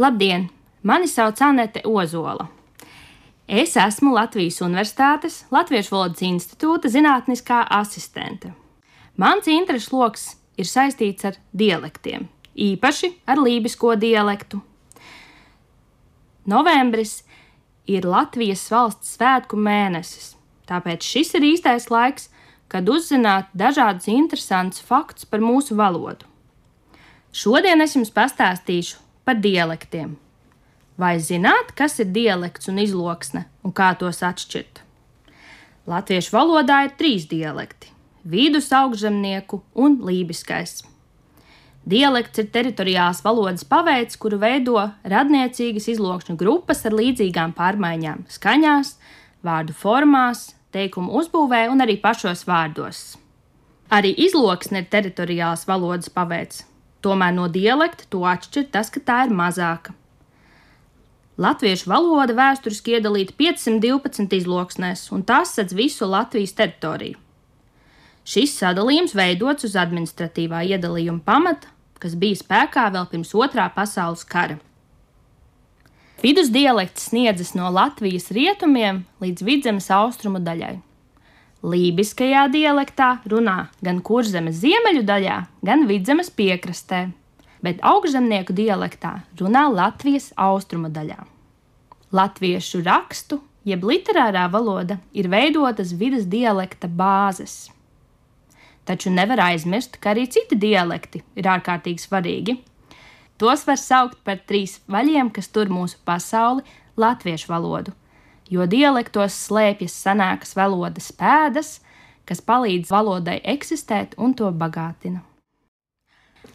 Labdien! Mani sauc Anete Ozola. Es esmu Latvijas Universitātes Latviešu valodas institūta zinātniskā asistente. Mans interesu lokus ir saistīts ar dialektiem, īpaši ar lībisko dialektu. Novembris ir Latvijas valsts svētku mēnesis, tāpēc šis ir īstais laiks, kad uzzināt dažādus interesantus faktus par mūsu valodu. Šodien es jums pastāstīšu par dialektiem. Vai zināt, kas ir dialekts un izloksne un kā tos atšķirt? Latviešu valodā ir trīs dialekti - vidus augšzemnieku un lībiskais. Dialekts ir teritoriāls valodas paveids, kuru veido radniecīgas izlokšņu grupas ar līdzīgām pārmaiņām - skaņās, vārdu formās, teikumu uzbūvē un arī pašos vārdos. Arī izloksne ir teritoriāls valodas paveids, Tomēr no dialekta to atšķir tas, ka tā ir mazāka. Latviešu valoda vēsturiski iedalīta 512 izloksnēs, un tas sedz visu Latvijas teritoriju. Šis sadalījums veidots uz administratīvā iedalījuma pamata, kas bija spēkā vēl pirms otrā pasaules kara. Vidus dialekts sniedzas no Latvijas rietumiem līdz vidzemes austrumu daļai. Lībiskajā dialektā runā gan kurzemes ziemeļu daļā, gan vidzemes piekrastē, bet augšzemnieku dialektā runā Latvijas austrumu daļā. Latviešu rakstu, jeb literārā valoda, ir veidotas vidas dialekta bāzes. Taču nevar aizmirst, ka arī citi dialekti ir ārkārtīgi svarīgi. Tos var saukt par trīs vaļiem, kas tur mūsu pasauli - latviešu valodu jo dialektos slēpjas senākas valodas pēdas, kas palīdz valodai eksistēt un to bagātina.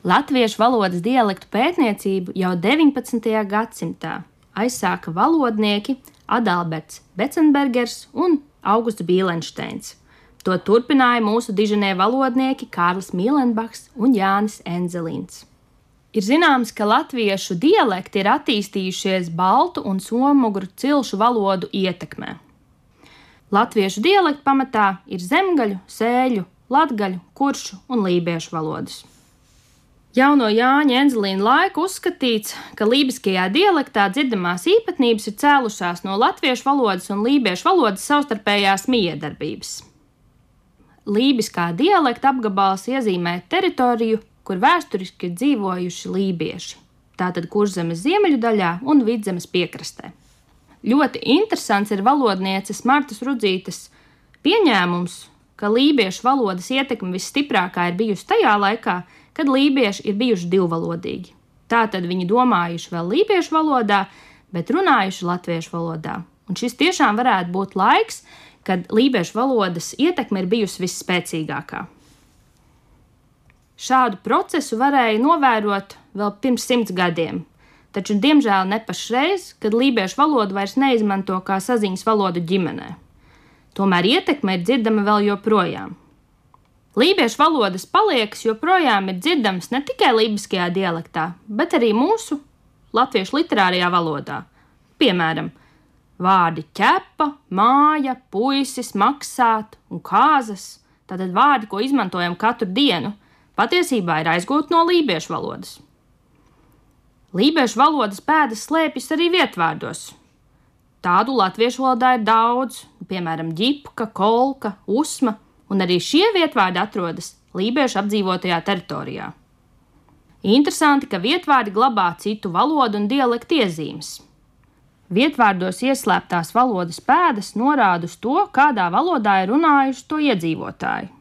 Latviešu valodas dialektu pētniecību jau 19. gadsimtā aizsāka valodnieki Adalberts Becenbergers un Augusts Bīlensteins. To turpināja mūsu diženie valodnieki Kārlis Mīlenbachs un Jānis Enzelīns. Ir zināms, ka latviešu dialekti ir attīstījušies baltu un somugru cilšu valodu ietekmē. Latviešu dialektu pamatā ir zemgaļu, sēļu, latgaļu, kuršu un lībiešu valodas. Jauno Jāņa Enzelīna laika uzskatīts, ka lībiskajā dialektā dzirdamās īpatnības ir cēlušās no latviešu valodas un lībiešu valodas savstarpējās miedarbības. Lībiskā dialekta apgabals iezīmē teritoriju, kur vēsturiski ir dzīvojuši lībieši. Tātad kurzemes ziemeļu daļā un vidzemes piekrastē. Ļoti interesants ir valodnieces Martas Rudzītes pieņēmums, ka lībiešu valodas ietekme visstiprākā ir bijusi tajā laikā, kad lībieši ir bijuši divvalodīgi. Tātad viņi domājuši vēl lībiešu valodā, bet runājuši latviešu valodā. Un šis tiešām varētu būt laiks, kad lībiešu valodas ietekme ir bijusi visspēcīgākā. Šādu procesu varēja novērot vēl pirms simts gadiem, taču diemžēl ne pašreiz, kad lībiešu valodu vairs neizmanto kā saziņas valodu ģimenē. Tomēr ietekme ir dzirdama vēl joprojām. Lībiešu valodas paliekas joprojām ir dzirdamas ne tikai lībiskajā dialektā, bet arī mūsu latviešu literārajā valodā. Piemēram, vārdi ķepa, māja, puisis, maksāt un kāzas. Tātad vārdi, ko izmantojam katru dienu – patiesībā ir aizgūta no lībiešu valodas. Lībiešu valodas pēdas slēpjas arī vietvārdos. Tādu latviešu valodā ir daudz, piemēram, ģipka, kolka, usma, un arī šie vietvārdi atrodas lībiešu apdzīvotajā teritorijā. Interesanti, ka vietvārdi glabā citu valodu un dialektu iezīmes. Vietvārdos ieslēptās valodas pēdas norāda uz to, kādā valodā ir runājuši to iedzīvotāji.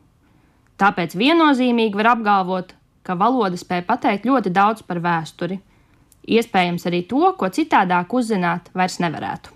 Tāpēc viennozīmīgi var apgalvot, ka valoda spēja pateikt ļoti daudz par vēsturi. Iespējams arī to, ko citādāk uzzināt vairs nevarētu.